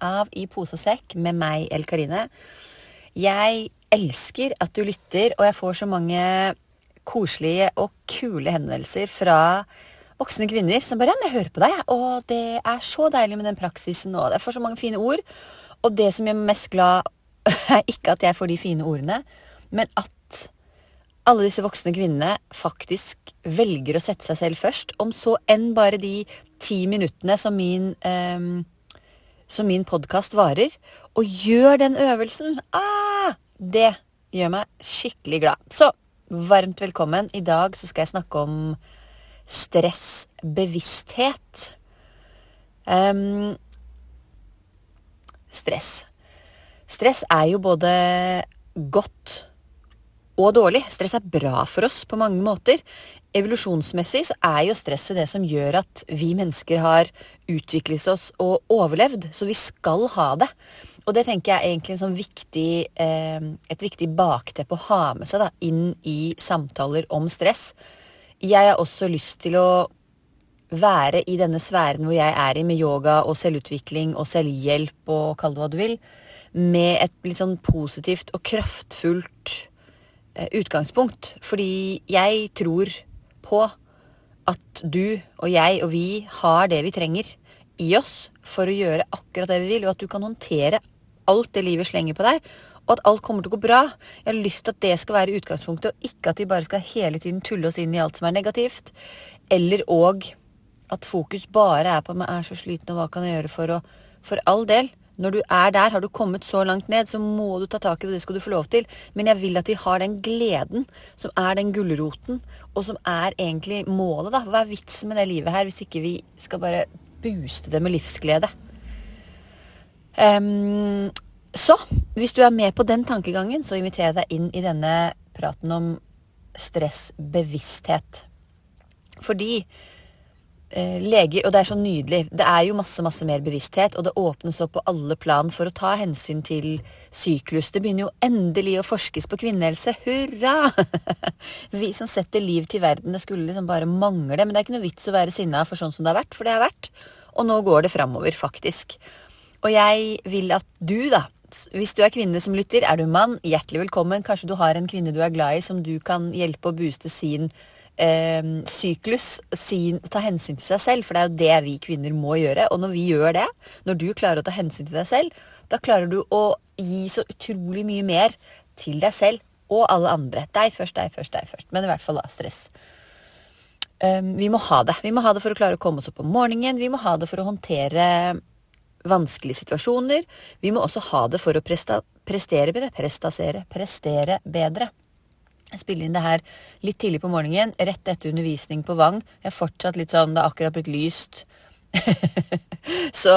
av I pose og sekk med meg, El Karine. Jeg elsker at du lytter, og jeg får så mange koselige og kule henvendelser fra voksne kvinner som bare ja, jeg hører på deg, og det er så deilig med den praksisen, og jeg får så mange fine ord. Og det som gjør meg mest glad, er ikke at jeg får de fine ordene, men at alle disse voksne kvinnene faktisk velger å sette seg selv først, om så enn bare de ti minuttene som min, eh, som min podkast varer, og gjør den øvelsen. Ah, det gjør meg skikkelig glad. Så varmt velkommen. I dag så skal jeg snakke om stressbevissthet. Um, stress. Stress er jo både godt og dårlig. Stress er bra for oss på mange måter. Evolusjonsmessig så er jo stresset det som gjør at vi mennesker har utviklet oss og overlevd. Så vi skal ha det. Og det tenker jeg er egentlig en sånn viktig, eh, et viktig bakteppe å ha med seg da, inn i samtaler om stress. Jeg har også lyst til å være i denne sfæren hvor jeg er i, med yoga og selvutvikling og selvhjelp og kall det hva du vil, med et litt sånn positivt og kraftfullt eh, utgangspunkt. Fordi jeg tror på at du og jeg og vi har det vi trenger i oss for å gjøre akkurat det vi vil, og at du kan håndtere alt det livet slenger på deg, og at alt kommer til å gå bra. Jeg har lyst til at det skal være utgangspunktet, og ikke at vi bare skal hele tiden tulle oss inn i alt som er negativt. Eller òg at fokus bare er på 'jeg er så sliten, og hva kan jeg gjøre for å For all del. Når du er der, har du kommet så langt ned, så må du ta tak i det, det skal du få lov til. Men jeg vil at vi har den gleden som er den gulroten, og som er egentlig målet, da. Hva er vitsen med det livet her, hvis ikke vi skal bare booste det med livsglede? Um, så hvis du er med på den tankegangen, så inviterer jeg deg inn i denne praten om stressbevissthet. Fordi leger Og det er så nydelig. Det er jo masse, masse mer bevissthet, og det åpnes opp på alle plan for å ta hensyn til syklus. Det begynner jo endelig å forskes på kvinnehelse. Hurra! Vi som setter liv til verden. Det skulle liksom bare mangle. Men det er ikke noe vits å være sinna for sånn som det har vært, for det har vært. Og nå går det framover, faktisk. Og jeg vil at du, da, hvis du er kvinne som lytter, er du mann, hjertelig velkommen. Kanskje du har en kvinne du er glad i som du kan hjelpe å booste sin eh, syklus. Sin, ta hensyn til seg selv, for det er jo det vi kvinner må gjøre. Og når vi gjør det, når du klarer å ta hensyn til deg selv, da klarer du å gi så utrolig mye mer til deg selv og alle andre. Deg først, deg først, deg først. Men i hvert fall da stress. Um, vi må ha det. Vi må ha det for å klare å komme oss opp om morgenen. Vi må ha det for å håndtere vanskelige situasjoner. Vi må også ha det for å presta, prestere bedre. Prestasere. Prestere bedre. Jeg spiller inn det her litt tidlig på morgenen, rett etter undervisning på Vang. Jeg er fortsatt litt sånn Det har akkurat blitt lyst. Så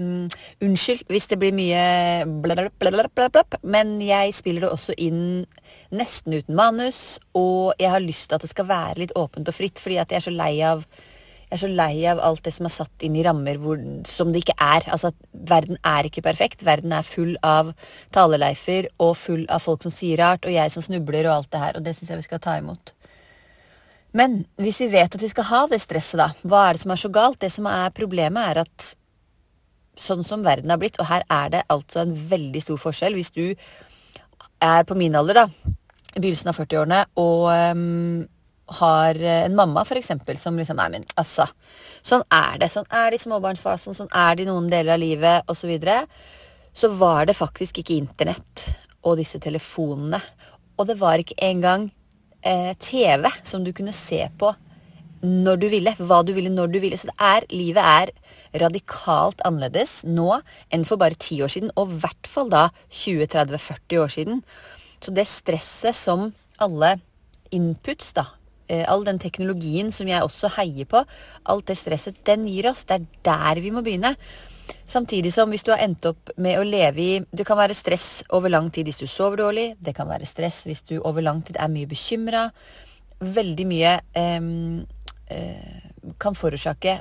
um, unnskyld hvis det blir mye blablabla, men jeg spiller det også inn nesten uten manus, og jeg har lyst til at det skal være litt åpent og fritt, fordi at jeg er så lei av jeg er så lei av alt det som er satt inn i rammer hvor, som det ikke er. Altså, Verden er ikke perfekt. Verden er full av taleleifer og full av folk som sier rart, og jeg som snubler og alt det her. Og det syns jeg vi skal ta imot. Men hvis vi vet at vi skal ha det stresset, da, hva er det som er så galt? Det som er problemet, er at sånn som verden har blitt, og her er det altså en veldig stor forskjell Hvis du er på min alder, da, i begynnelsen av 40-årene, og um, har eh, en mamma, for eksempel, som liksom Nei, men altså. Sånn er det. Sånn er det i småbarnsfasen, sånn er det i noen deler av livet, osv. Så, videre. så var det faktisk ikke internett og disse telefonene. Og det var ikke engang eh, TV som du kunne se på når du ville. Hva du ville, når du ville. Så det er, livet er radikalt annerledes nå enn for bare ti år siden. Og i hvert fall da 20-30-40 år siden. Så det stresset som alle inputs da, all den teknologien som jeg også heier på, alt det stresset den gir oss, det er der vi må begynne. Samtidig som hvis du har endt opp med å leve i Det kan være stress over lang tid hvis du sover dårlig. Det kan være stress hvis du over lang tid er mye bekymra. Veldig mye eh, eh, kan forårsake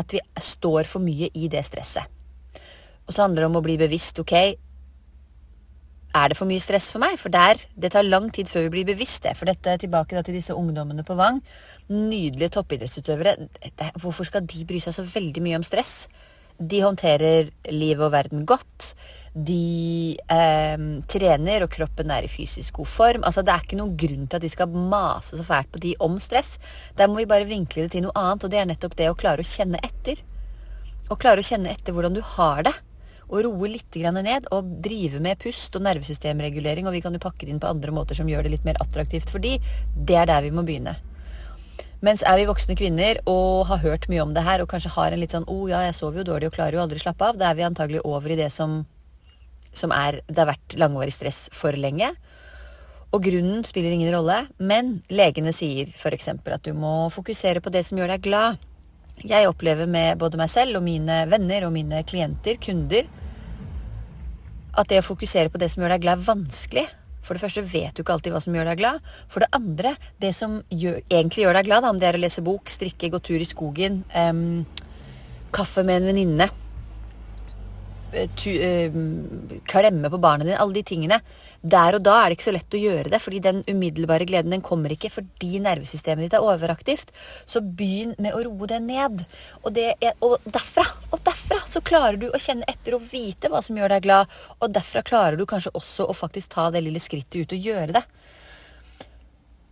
at vi står for mye i det stresset. Og så handler det om å bli bevisst. Ok, er det for mye stress for meg? For der, det tar lang tid før vi blir bevisst det. For dette er tilbake til disse ungdommene på Vang. Nydelige toppidrettsutøvere. Hvorfor skal de bry seg så veldig mye om stress? De håndterer livet og verden godt. De eh, trener, og kroppen er i fysisk god form. Altså, Det er ikke noen grunn til at de skal mase så fælt på de om stress. Der må vi bare vinkle det til noe annet, og det er nettopp det å klare å kjenne etter. Å klare å kjenne etter hvordan du har det og roe litt ned og drive med pust og nervesystemregulering. Og vi kan jo pakke det inn på andre måter som gjør det litt mer attraktivt for de. Det er der vi må begynne. Mens er vi voksne kvinner og har hørt mye om det her og kanskje har en litt sånn 'Å oh, ja, jeg sover jo dårlig og klarer jo aldri å slappe av', da er vi antagelig over i det som, som er Det har vært langvarig stress for lenge. Og grunnen spiller ingen rolle, men legene sier f.eks. at du må fokusere på det som gjør deg glad. Jeg opplever med både meg selv og mine venner og mine klienter, kunder, at det å fokusere på det som gjør deg glad, er vanskelig. For det første vet du ikke alltid hva som gjør deg glad. For det andre, det som gjør, egentlig gjør deg glad, om det er å lese bok, strikke, gå tur i skogen, um, kaffe med en venninne tu, uh, klemme på barnet dine, alle de tingene. Der og da er det ikke så lett å gjøre det, fordi den umiddelbare gleden den kommer ikke fordi nervesystemet ditt er overaktivt. Så begynn med å roe det ned. Og, det er, og, derfra, og derfra så klarer du å kjenne etter og vite hva som gjør deg glad. Og derfra klarer du kanskje også å faktisk ta det lille skrittet ut og gjøre det.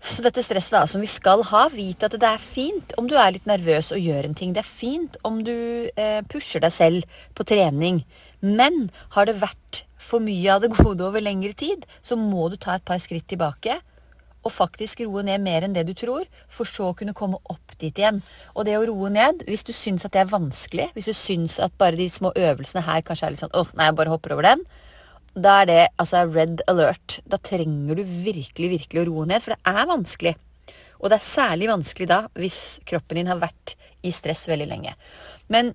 Så dette stresset da, som vi skal ha, vit at det er fint om du er litt nervøs og gjør en ting. Det er fint om du eh, pusher deg selv på trening. Men har det vært for mye av det gode over lengre tid, så må du ta et par skritt tilbake og faktisk roe ned mer enn det du tror, for så å kunne komme opp dit igjen. Og det å roe ned, hvis du syns at det er vanskelig, hvis du syns at bare de små øvelsene her kanskje er litt sånn åh, nei, jeg bare hopper over den, da er det altså red alert. Da trenger du virkelig, virkelig å roe ned, for det er vanskelig. Og det er særlig vanskelig da hvis kroppen din har vært i stress veldig lenge. Men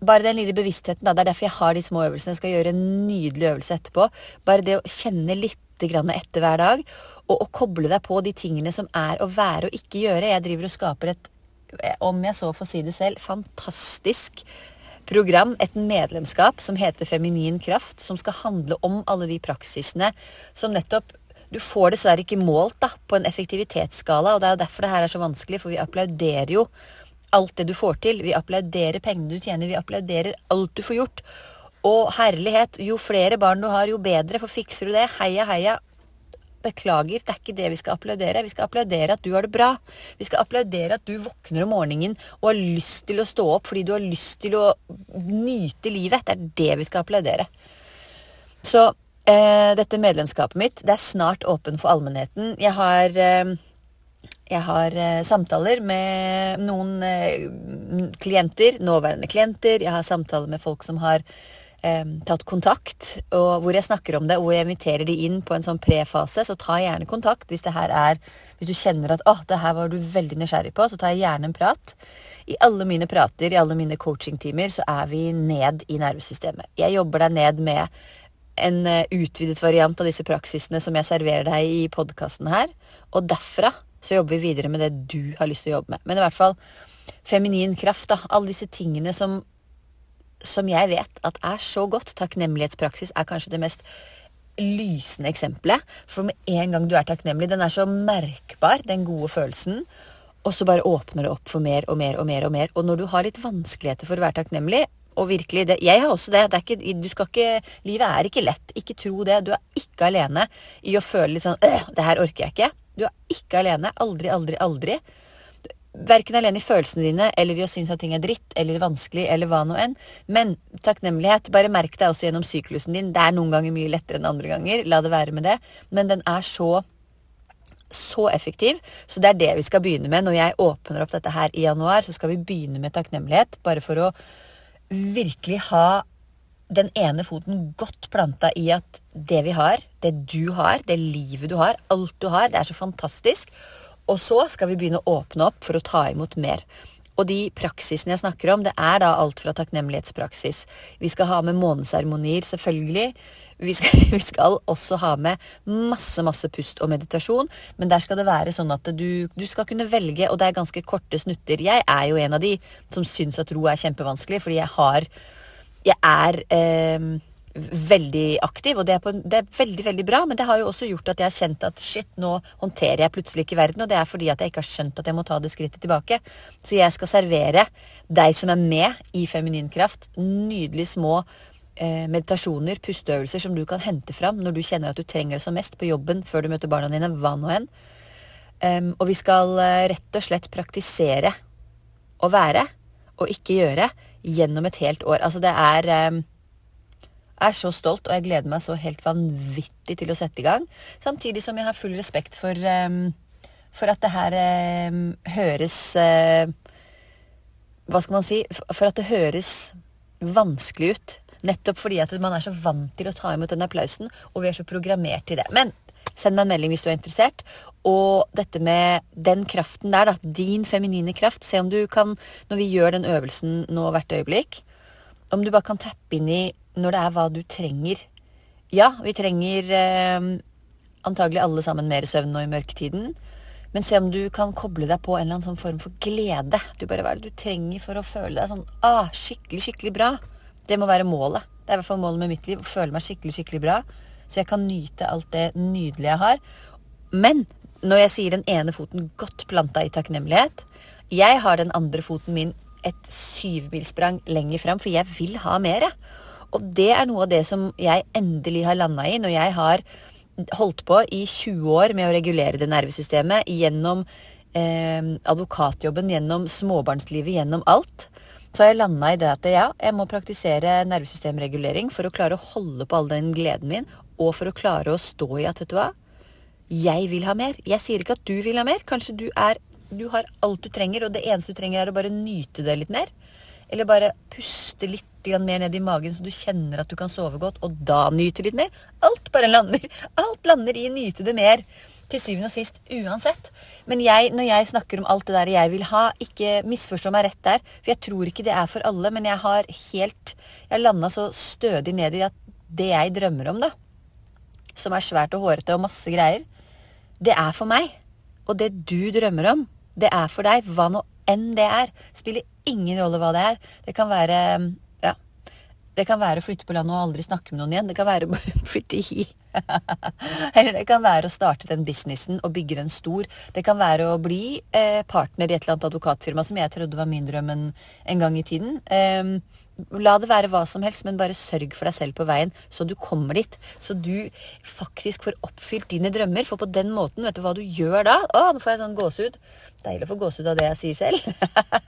bare den lille bevisstheten, da, det er derfor jeg har de små øvelsene. Jeg skal gjøre en nydelig øvelse etterpå. Bare det å kjenne litt etter hver dag, og å koble deg på de tingene som er å være og ikke gjøre. Jeg driver og skaper et, om jeg så får si det selv, fantastisk program, et medlemskap som heter Feminin kraft, som skal handle om alle de praksisene som nettopp du får dessverre ikke målt da, på en effektivitetsskala, og det er jo derfor det her er så vanskelig, for vi applauderer jo alt det du får til. Vi applauderer pengene du tjener, vi applauderer alt du får gjort. Og herlighet, jo flere barn du har, jo bedre, for fikser du det, heia, heia. Beklager, det er ikke det vi skal applaudere. Vi skal applaudere at du har det bra. Vi skal applaudere at du våkner om morgenen og har lyst til å stå opp fordi du har lyst til å nyte livet. Det er det vi skal applaudere. Så eh, dette medlemskapet mitt, det er snart åpen for allmennheten. Jeg har eh, jeg har eh, samtaler med noen eh, klienter, nåværende klienter. Jeg har samtaler med folk som har eh, tatt kontakt, og hvor jeg snakker om det, og jeg inviterer de inn på en sånn prefase. Så ta gjerne kontakt hvis det her er Hvis du kjenner at 'Å, oh, det her var du veldig nysgjerrig på', så tar jeg gjerne en prat. I alle mine prater, i alle mine coachingtimer, så er vi ned i nervesystemet. Jeg jobber deg ned med en utvidet variant av disse praksisene som jeg serverer deg i podkasten her. Og derfra så jobber vi videre med det du har lyst til å jobbe med. Men i hvert fall feminin kraft, da. Alle disse tingene som, som jeg vet at er så godt. Takknemlighetspraksis er kanskje det mest lysende eksempelet. For med en gang du er takknemlig, den er så merkbar, den gode følelsen. Og så bare åpner det opp for mer og mer og mer. Og mer. Og når du har litt vanskeligheter for å være takknemlig, og virkelig det, Jeg har også det. det ikke, du skal ikke, livet er ikke lett. Ikke tro det. Du er ikke alene i å føle litt sånn Det her orker jeg ikke. Du er ikke alene. Aldri, aldri, aldri. Verken alene i følelsene dine eller i å synes at ting er dritt eller vanskelig eller hva nå enn. Men takknemlighet, bare merk deg også gjennom syklusen din. Det er noen ganger mye lettere enn andre ganger. La det være med det. Men den er så så effektiv. Så det er det vi skal begynne med. Når jeg åpner opp dette her i januar, så skal vi begynne med takknemlighet. Bare for å virkelig ha den ene foten godt planta i at det vi har, det du har, det livet du har, alt du har, det er så fantastisk. Og så skal vi begynne å åpne opp for å ta imot mer. Og de praksisene jeg snakker om, det er da alt fra takknemlighetspraksis. Vi skal ha med måneseremonier, selvfølgelig. Vi skal, vi skal, også ha med masse, masse pust og meditasjon. Men der skal det være sånn at du, du, skal kunne velge, og det er ganske korte snutter. Jeg er jo en av de som syns at ro er kjempevanskelig, fordi jeg har Jeg er eh, veldig aktiv, og det er, på, det er, veldig veldig bra. Men det har jo også gjort at jeg har kjent at shit, nå håndterer jeg plutselig ikke verden. Og det er fordi at jeg ikke har skjønt at jeg må ta det skrittet tilbake. Så jeg skal servere deg som er med i Feminin kraft, nydelig små eh, meditasjoner, pusteøvelser som du kan hente fram når du kjenner at du trenger det som mest på jobben før du møter barna dine, hva nå enn. Um, og vi skal uh, rett og slett praktisere å være og ikke gjøre gjennom et helt år. Altså det er Jeg er så stolt, og jeg gleder meg så helt vanvittig til å sette i gang. Samtidig som jeg har full respekt for, um, for at det her um, høres Hva skal man si? For at det høres vanskelig ut. Nettopp fordi at man er så vant til å ta imot den applausen, og vi er så programmert til det. Men send meg en melding hvis du er interessert. Og dette med den kraften der, da, din feminine kraft, se om du kan, når vi gjør den øvelsen nå hvert øyeblikk, om du bare kan tappe inn i når det er hva du trenger. Ja, vi trenger eh, antagelig alle sammen mer søvn nå i mørketiden. Men se om du kan koble deg på en eller annen sånn form for glede. Du bare, Hva er det du trenger for å føle deg sånn ah, skikkelig, skikkelig bra? Det må være målet. Det er i hvert fall målet med mitt liv. Å føle meg skikkelig, skikkelig bra. Så jeg kan nyte alt det nydelige jeg har. Men når jeg sier den ene foten godt planta i takknemlighet Jeg har den andre foten min et syvmilssprang lenger fram, for jeg vil ha mer. Og det er noe av det som jeg endelig har landa i når jeg har holdt på i 20 år med å regulere det nervesystemet gjennom eh, advokatjobben, gjennom småbarnslivet, gjennom alt. Så har jeg landa i det at ja, jeg må praktisere nervesystemregulering for å klare å holde på all den gleden min, og for å klare å stå i at, vet du hva, jeg vil ha mer. Jeg sier ikke at du vil ha mer. Kanskje du er Du har alt du trenger, og det eneste du trenger, er å bare nyte det litt mer. Eller bare puste litt mer ned i magen, så du kjenner at du kan sove godt, og da nyte litt mer. Alt bare lander. Alt lander i nyte det mer. Til syvende og sist uansett. Men jeg, når jeg snakker om alt det der jeg vil ha, ikke misforstå meg rett der. For jeg tror ikke det er for alle, men jeg har helt Jeg landa så stødig ned i at det jeg drømmer om, da, som er svært og hårete og masse greier, det er for meg. Og det du drømmer om, det er for deg. Hva nå enn det er. Spiller ingen rolle hva det er. Det kan være ja, det kan være å flytte på landet og aldri snakke med noen igjen. Det kan være å flytte i. Eller det kan være å starte den businessen og bygge den stor. Det kan være å bli eh, partner i et eller annet advokatfirma, som jeg trodde var min drøm en, gang i tiden. Eh, La det være hva som helst, men bare sørg for deg selv på veien, så du kommer dit. Så du faktisk får oppfylt dine drømmer. For på den måten, vet du hva du gjør da? Å, nå får jeg sånn gåsehud. Deilig å få gåsehud av det jeg sier selv.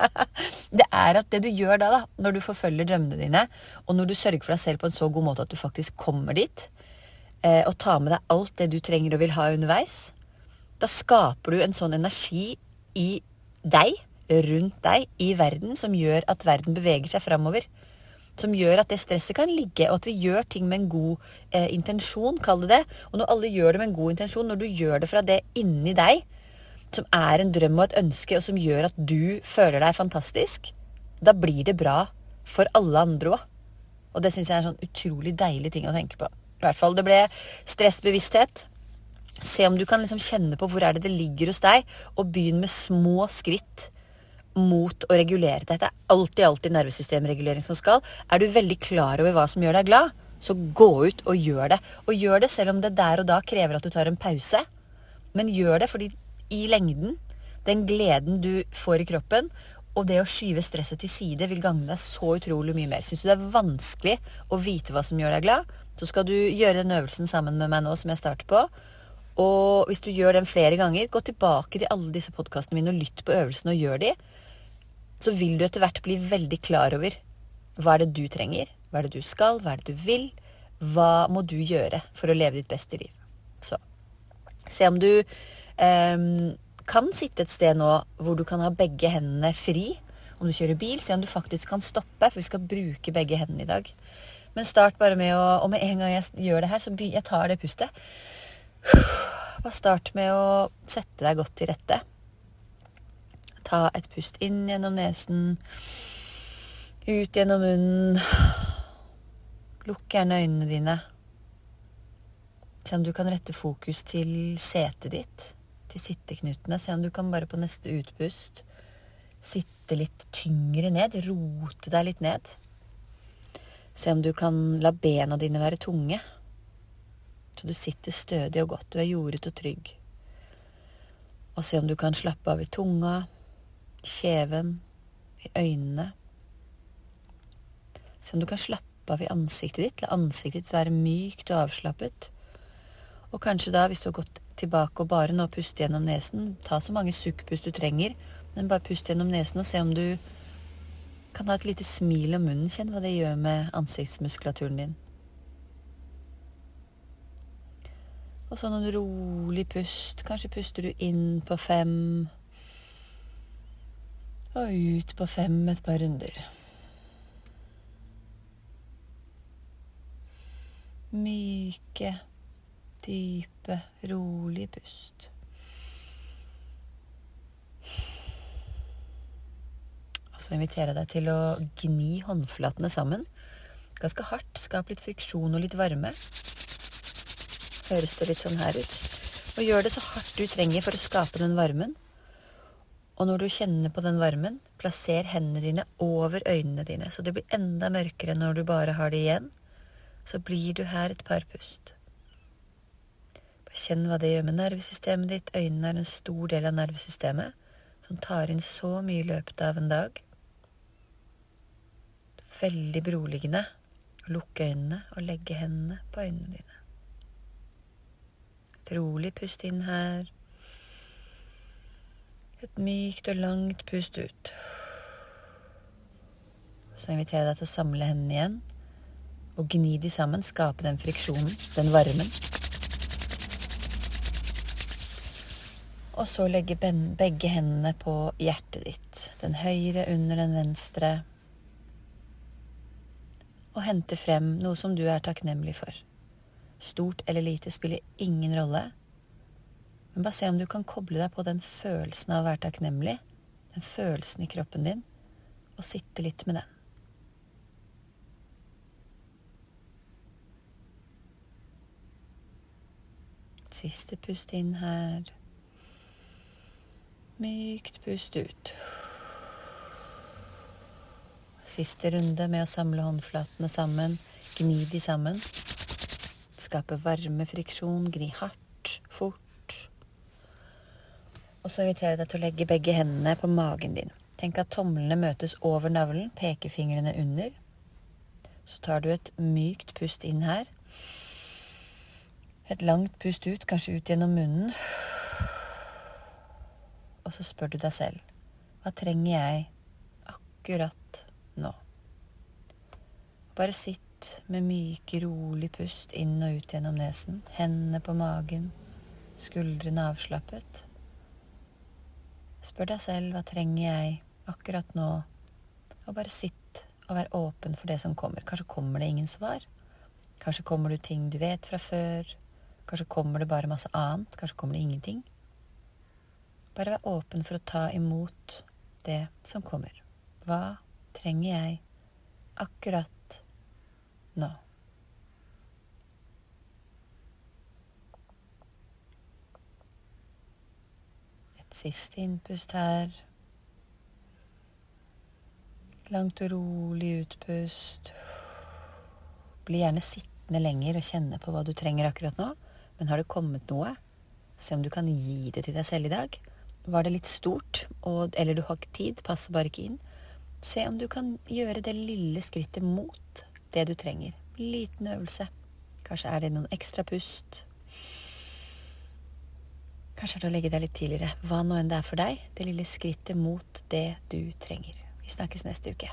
det er at det du gjør da, da, når du forfølger drømmene dine, og når du sørger for deg selv på en så god måte at du faktisk kommer dit, eh, og tar med deg alt det du trenger og vil ha underveis, da skaper du en sånn energi i deg rundt deg i verden som gjør at verden beveger seg framover. Som gjør at det stresset kan ligge, og at vi gjør ting med en god eh, intensjon, kall det det. Og når alle gjør det med en god intensjon, når du gjør det fra det inni deg, som er en drøm og et ønske, og som gjør at du føler deg fantastisk, da blir det bra for alle andre òg. Og det syns jeg er en sånn utrolig deilig ting å tenke på. I hvert fall, Det ble stressbevissthet. Se om du kan liksom kjenne på hvor er det det ligger hos deg, og begynn med små skritt mot å regulere deg. Det er alltid, alltid nervesystemregulering som skal. Er du veldig klar over hva som gjør deg glad, så gå ut og gjør det. Og gjør det selv om det der og da krever at du tar en pause. Men gjør det fordi i lengden, den gleden du får i kroppen, og det å skyve stresset til side vil gagne deg så utrolig mye mer. Syns du det er vanskelig å vite hva som gjør deg glad, så skal du gjøre den øvelsen sammen med meg nå som jeg starter på. Og hvis du gjør den flere ganger, gå tilbake til alle disse podkastene mine og lytt på øvelsene og gjør de så vil du etter hvert bli veldig klar over hva er det du trenger, hva er det du skal, hva er det du vil, hva må du gjøre for å leve ditt beste liv. Så se om du eh, kan sitte et sted nå hvor du kan ha begge hendene fri. Om du kjører bil, se om du faktisk kan stoppe, for vi skal bruke begge hendene i dag. Men start bare med å Og med en gang jeg gjør det her, så jeg tar det pustet Bare start med å sette deg godt til rette. Ta et pust inn gjennom nesen, ut gjennom munnen. Lukk gjerne øynene dine. Se om du kan rette fokus til setet ditt, til sitteknutene. Se om du kan bare på neste utpust sitte litt tyngre ned, rote deg litt ned. Se om du kan la bena dine være tunge, så du sitter stødig og godt, du er jordet og trygg. Og se om du kan slappe av i tunga, kjeven, i øynene. Se om du kan slappe av i ansiktet ditt, la ansiktet ditt være mykt og avslappet. Og kanskje da, hvis du har gått tilbake og bare nå puste gjennom nesen, ta så mange sukkpust du trenger, men bare pust gjennom nesen og se om du kan ha et lite smil om munnen. Kjenn hva det gjør med ansiktsmuskulaturen din. Og så noen rolig pust. Kanskje puster du inn på fem. Og ut på fem et par runder. Myke, dype, rolige pust. så inviterer jeg deg til å gni håndflatene sammen. Ganske hardt. Skap litt friksjon og litt varme. Høres det litt sånn her ut. Og gjør det så hardt du trenger for å skape den varmen. Og når du kjenner på den varmen, plasser hendene dine over øynene dine, så det blir enda mørkere når du bare har det igjen. Så blir du her et par pust. Kjenn hva det gjør med nervesystemet ditt. Øynene er en stor del av nervesystemet som tar inn så mye i løpet av en dag veldig beroligende å lukke øynene og legge hendene på øynene dine. Rolig pust inn her. Et mykt og langt pust ut. Så inviterer jeg deg til å samle hendene igjen og gni de sammen. Skape den friksjonen, den varmen. Og så legge begge hendene på hjertet ditt. Den høyre under den venstre og hente frem noe som du er takknemlig for. Stort eller lite spiller ingen rolle, men bare se om du kan koble deg på den følelsen av å være takknemlig, den følelsen i kroppen din, og sitte litt med den. Siste pust inn her. Mykt pust ut. Siste runde med å samle håndflatene sammen, gni de sammen. Skape varme, friksjon, gni hardt, fort. Så inviterer deg til å legge begge hendene på magen din. Tenk at tomlene møtes over navlen, pekefingrene under. Så tar du et mykt pust inn her. Et langt pust ut, kanskje ut gjennom munnen. Og så spør du deg selv hva trenger jeg akkurat nå. Bare sitt med myke, rolig pust inn og ut gjennom nesen. Hendene på magen, skuldrene avslappet. Spør deg selv hva trenger jeg akkurat nå, og bare sitt og vær åpen for det som kommer. Kanskje kommer det ingen svar. Kanskje kommer det ting du vet fra før. Kanskje kommer det bare masse annet. Kanskje kommer det ingenting. Bare vær åpen for å ta imot det som kommer. Hva trenger jeg akkurat nå? Siste innpust her. Langt og rolig utpust. Bli gjerne sittende lenger og kjenne på hva du trenger akkurat nå. Men har det kommet noe? Se om du kan gi det til deg selv i dag. Var det litt stort, og, eller du har ikke tid, passer bare ikke inn, Se om du kan gjøre det lille skrittet mot det du trenger. Liten øvelse. Kanskje er det noen ekstra pust. Kanskje er det å legge deg litt tidligere. Hva nå enn det er for deg. Det lille skrittet mot det du trenger. Vi snakkes neste uke.